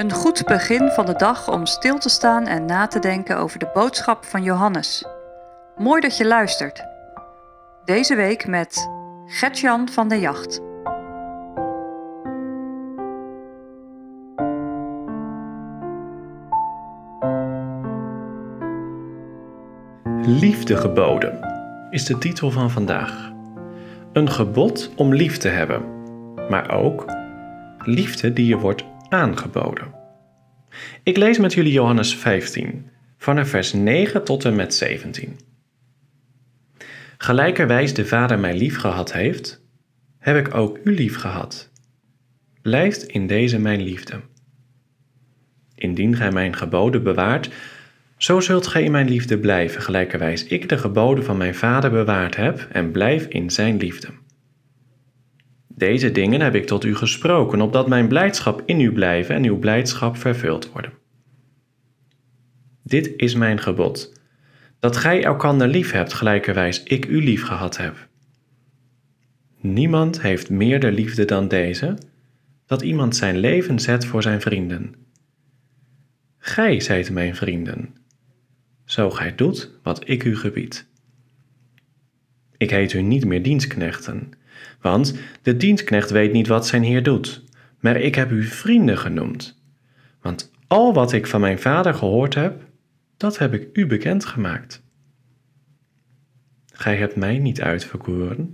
Een goed begin van de dag om stil te staan en na te denken over de boodschap van Johannes. Mooi dat je luistert. Deze week met Gertjan van de Jacht. Liefde geboden is de titel van vandaag. Een gebod om lief te hebben, maar ook liefde die je wordt aangeboden. Ik lees met jullie Johannes 15, vanaf vers 9 tot en met 17. Gelijkerwijs de Vader mij lief gehad heeft, heb ik ook u lief gehad. In deze mijn liefde. Indien gij mijn geboden bewaart, zo zult gij in mijn liefde blijven, gelijkerwijs ik de geboden van mijn Vader bewaard heb en blijf in zijn liefde. Deze dingen heb ik tot u gesproken, opdat mijn blijdschap in u blijven en uw blijdschap vervuld worden. Dit is mijn gebod, dat gij elkander lief hebt, gelijkerwijs ik u lief gehad heb. Niemand heeft meer de liefde dan deze, dat iemand zijn leven zet voor zijn vrienden. Gij zijt mijn vrienden, zo gij doet wat ik u gebied. Ik heet u niet meer dienstknechten, want de dienstknecht weet niet wat zijn heer doet, maar ik heb u vrienden genoemd. Want al wat ik van mijn vader gehoord heb, dat heb ik u bekendgemaakt. Gij hebt mij niet uitverkoren,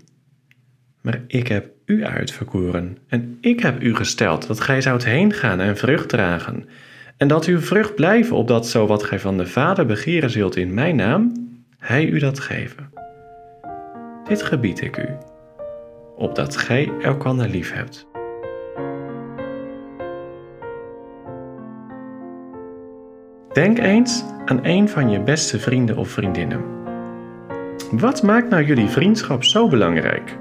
maar ik heb u uitverkoren en ik heb u gesteld dat gij zoudt heen gaan en vrucht dragen, en dat uw vrucht blijven, opdat zo wat gij van de Vader begeren zult in mijn naam, hij u dat geven. Dit gebied ik u, opdat gij elkander lief hebt. Denk eens aan een van je beste vrienden of vriendinnen. Wat maakt nou jullie vriendschap zo belangrijk?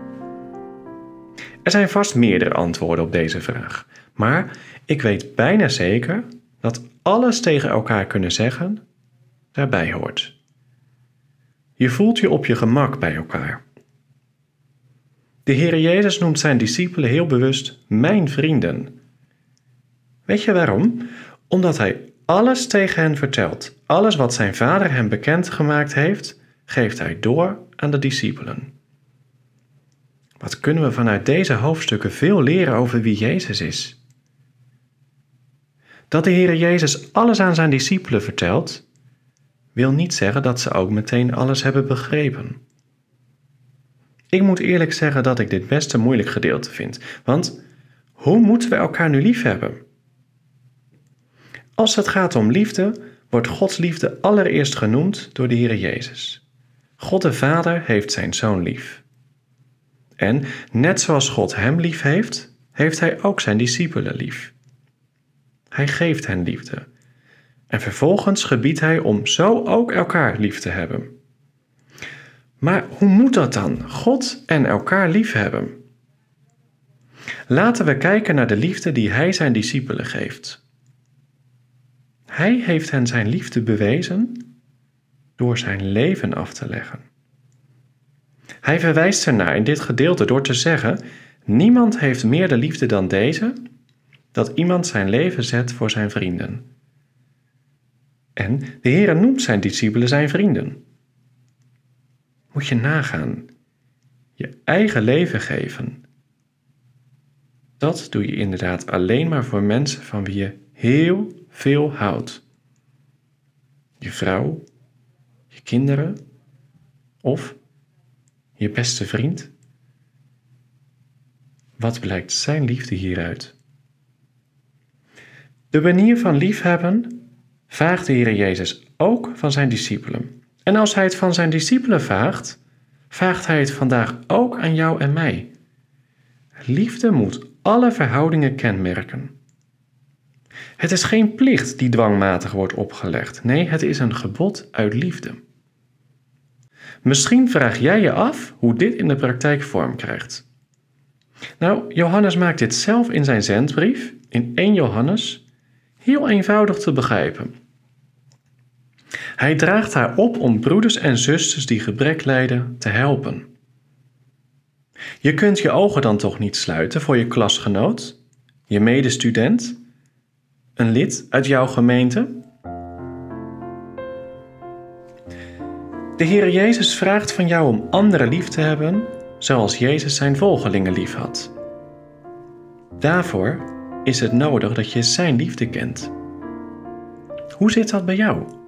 Er zijn vast meerdere antwoorden op deze vraag, maar ik weet bijna zeker dat alles tegen elkaar kunnen zeggen daarbij hoort. Je voelt je op je gemak bij elkaar. De Heer Jezus noemt zijn discipelen heel bewust mijn vrienden. Weet je waarom? Omdat hij alles tegen hen vertelt. Alles wat zijn vader hem bekendgemaakt heeft, geeft hij door aan de discipelen. Wat kunnen we vanuit deze hoofdstukken veel leren over wie Jezus is? Dat de Heer Jezus alles aan zijn discipelen vertelt, wil niet zeggen dat ze ook meteen alles hebben begrepen. Ik moet eerlijk zeggen dat ik dit best een moeilijk gedeelte vind, want hoe moeten we elkaar nu lief hebben? Als het gaat om liefde, wordt Gods liefde allereerst genoemd door de Heer Jezus. God de Vader heeft zijn Zoon lief. En net zoals God hem lief heeft, heeft hij ook zijn discipelen lief. Hij geeft hen liefde. En vervolgens gebiedt hij om zo ook elkaar lief te hebben. Maar hoe moet dat dan? God en elkaar lief hebben. Laten we kijken naar de liefde die hij zijn discipelen geeft. Hij heeft hen zijn liefde bewezen door zijn leven af te leggen. Hij verwijst ernaar in dit gedeelte door te zeggen: Niemand heeft meer de liefde dan deze, dat iemand zijn leven zet voor zijn vrienden. En de Heer noemt zijn discipelen zijn vrienden. Moet je nagaan, je eigen leven geven. Dat doe je inderdaad alleen maar voor mensen van wie je heel veel houdt. Je vrouw, je kinderen of je beste vriend. Wat blijkt zijn liefde hieruit? De manier van liefhebben vraagt de Heer Jezus ook van zijn discipelen. En als hij het van zijn discipelen vraagt, vraagt hij het vandaag ook aan jou en mij. Liefde moet alle verhoudingen kenmerken. Het is geen plicht die dwangmatig wordt opgelegd. Nee, het is een gebod uit liefde. Misschien vraag jij je af hoe dit in de praktijk vorm krijgt. Nou, Johannes maakt dit zelf in zijn zendbrief, in 1 Johannes, heel eenvoudig te begrijpen. Hij draagt haar op om broeders en zusters die gebrek lijden te helpen. Je kunt je ogen dan toch niet sluiten voor je klasgenoot, je medestudent, een lid uit jouw gemeente? De Heer Jezus vraagt van jou om anderen lief te hebben zoals Jezus zijn volgelingen lief had. Daarvoor is het nodig dat je Zijn liefde kent. Hoe zit dat bij jou?